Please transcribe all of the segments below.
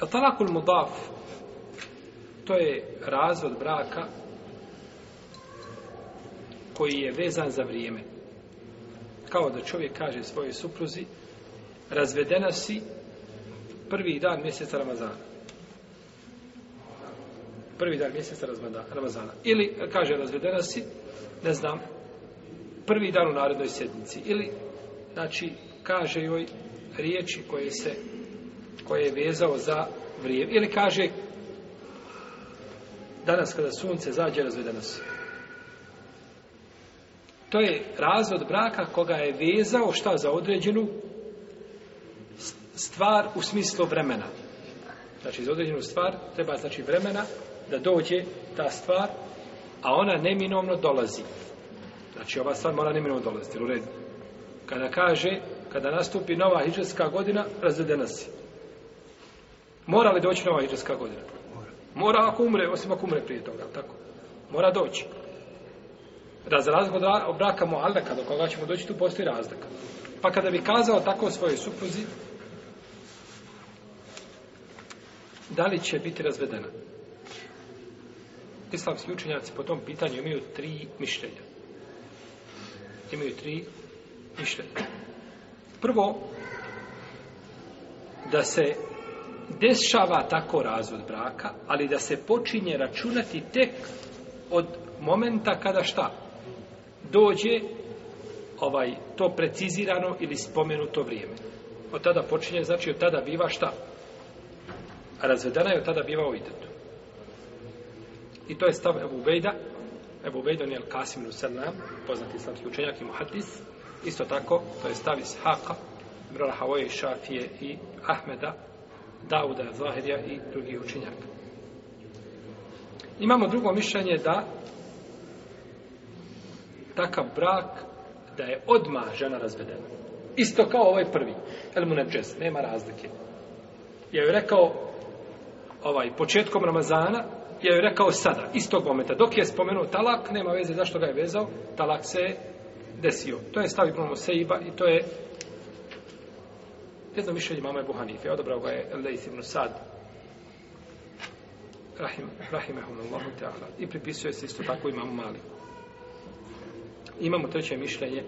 A talakul mudaf, to je razvod braka koji je vezan za vrijeme. Kao da čovjek kaže svojoj supruzi, razvedena si prvi dan mjeseca Ramazana. Prvi dan mjeseca Ramazana. Ili kaže razvedena si, ne znam, prvi dan u narednoj sedmici. Ili, znači, kaže joj riječi koje se koje je vezao za vrijeme. Ili kaže danas kada sunce zađe razvedena nas. To je razvod braka koga je vezao šta za određenu stvar u smislu vremena. Znači, za određenu stvar treba znači vremena da dođe ta stvar, a ona neminovno dolazi. Znači, ova stvar mora neminovno dolaziti, u redu. Kada kaže, kada nastupi nova hiđarska godina, razvedena si. Mora li doći nova hijđarska godina? Mora. Mora ako umre, osim ako umre prije toga, tako? Mora doći. Da za razgod braka muallaka, do koga ćemo doći, tu postoji razlika. Pa kada bi kazao tako svojoj supruzi, da li će biti razvedena? Islamski učenjaci po tom pitanju imaju tri mišljenja. Imaju tri mišljenja. Prvo, da se dešava tako razvod braka, ali da se počinje računati tek od momenta kada šta? Dođe ovaj to precizirano ili spomenuto vrijeme. Od tada počinje, znači od tada biva šta? A razvedena je od tada biva u. I to je stav Ebu Bejda. Ebu Bejda je Al-Kasim Nusallam, poznati islamski učenjak i muhadis. Isto tako, to je stav iz Haka, Brala Havoje, Šafije i Ahmeda, Dauda, Zahirija i drugih učinjaka. Imamo drugo mišljenje da takav brak da je odma žena razvedena. Isto kao ovaj prvi. El mu neđez, nema razlike. Ja joj rekao ovaj, početkom Ramazana, ja joj rekao sada, istog momenta. Dok je spomenuo talak, nema veze zašto ga je vezao, talak se je desio. To je stavi Ibn Seiba i to je jedno mišljenje mama Ebu Hanife. odabrao ga je Lejth ibn Sad. Rahim, rahimahumullahu ta'ala. I pripisuje se isto tako imamu mali. Imamo treće mišljenje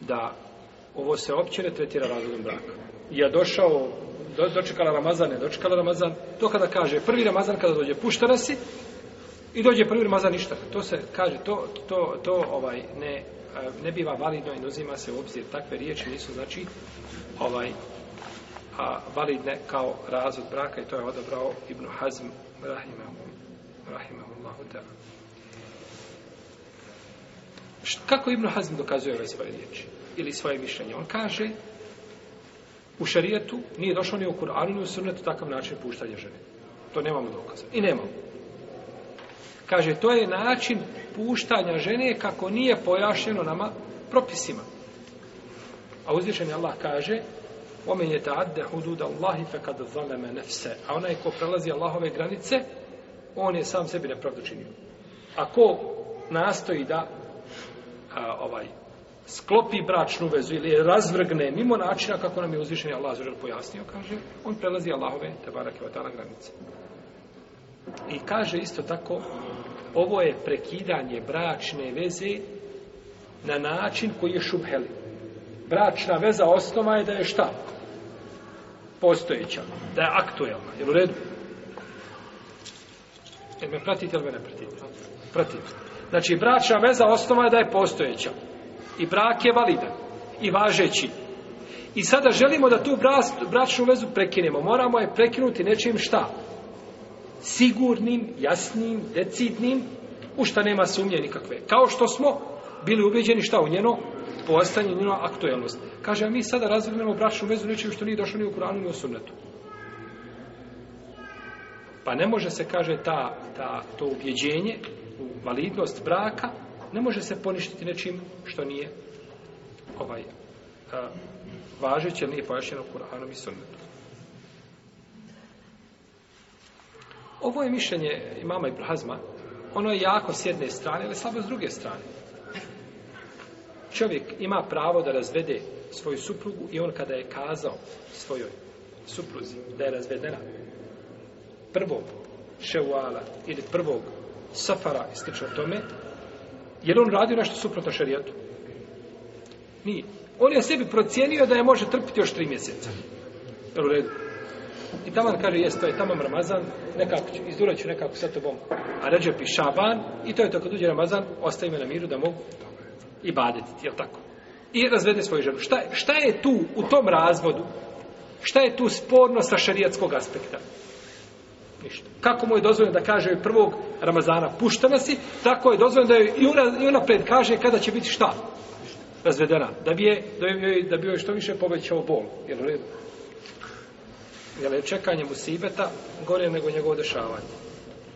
da ovo se opće ne tretira razvodom braka. Ja došao, do, dočekala Ramazan, ne dočekala Ramazan, to kada kaže prvi Ramazan kada dođe puštara si i dođe prvi Ramazan ništa. To se kaže, to, to, to ovaj ne, E, ne biva validno i uzima se u obzir. Takve riječi nisu, znači, ovaj, a, validne kao razvod braka i to je odabrao Ibn Hazm Rahimahum, Rahimahullahu ta'ala. Kako Ibn Hazm dokazuje ove svoje riječi? Ili svoje mišljenje? On kaže u šarijetu nije došlo ni u Kur'anu ni u sunnetu takav način puštanja žene. To nemamo dokaza. I nemamo. Kaže, to je način puštanja žene kako nije pojašnjeno nama propisima. A uzvišeni Allah kaže Omen je ta'adde hududa Allahi fe kada zaleme nefse. A onaj ko prelazi Allahove granice, on je sam sebi nepravdu činio. A ko nastoji da a, ovaj sklopi bračnu vezu ili razvrgne mimo načina kako nam je uzvišeni Allah zažel pojasnio, kaže, on prelazi Allahove te barake vatala granice. I kaže isto tako, ovo je prekidanje bračne veze na način koji je šubheli. Bračna veza osnova je da je šta? Postojeća. Da je aktuelna. Je u redu? Jel me pratite ili me ne pratite? Pratite. Znači, bračna veza osnova je da je postojeća. I brak je validan. I važeći. I sada želimo da tu bračnu vezu prekinemo. Moramo je prekinuti nečim šta? Sigurnim, jasnim, decidnim, u šta nema sumnje nikakve. Kao što smo bili ubeđeni šta u njeno postanje, njeno aktuelnost. Kaže, a mi sada razvrnemo bračnu vezu nečim što nije došlo ni u Kuranu ni u sunnetu. Pa ne može se, kaže, ta, ta, to ubjeđenje u validnost braka, ne može se poništiti nečim što nije ovaj a, važeće, nije pojašnjeno Kur'anom i sunnetom. Ovo je mišljenje imama Ibn ono je jako s jedne strane, ali slabo s druge strane. Čovjek ima pravo da razvede svoju suprugu i on kada je kazao svojoj supruzi da je razvedena prvog ševala ili prvog safara i slično tome, je li on radio nešto suprotno šarijetu? Nije. On je sebi procijenio da je može trpiti još tri mjeseca. Jel u redu? I taman kaže, jes, to je taman Ramazan, nekako ću, izdurat ću nekako sa tobom. A ređe pi Šaban, i to je to kad uđe Ramazan, ostaje me na miru da mogu i baditi, jel tako? I razvede svoju ženu. Šta, šta je tu u tom razvodu? Šta je tu sporno sa šarijatskog aspekta? Ništa. Kako mu je dozvoljeno da kaže prvog Ramazana puštena si, tako je dozvoljeno da je i ona, i ona pred kaže kada će biti šta? Razvedena. Da bi je, da bi joj, da bi joj što više povećao bol. Jel u redu? Jer je čekanje musibeta gore nego njegovo dešavanje?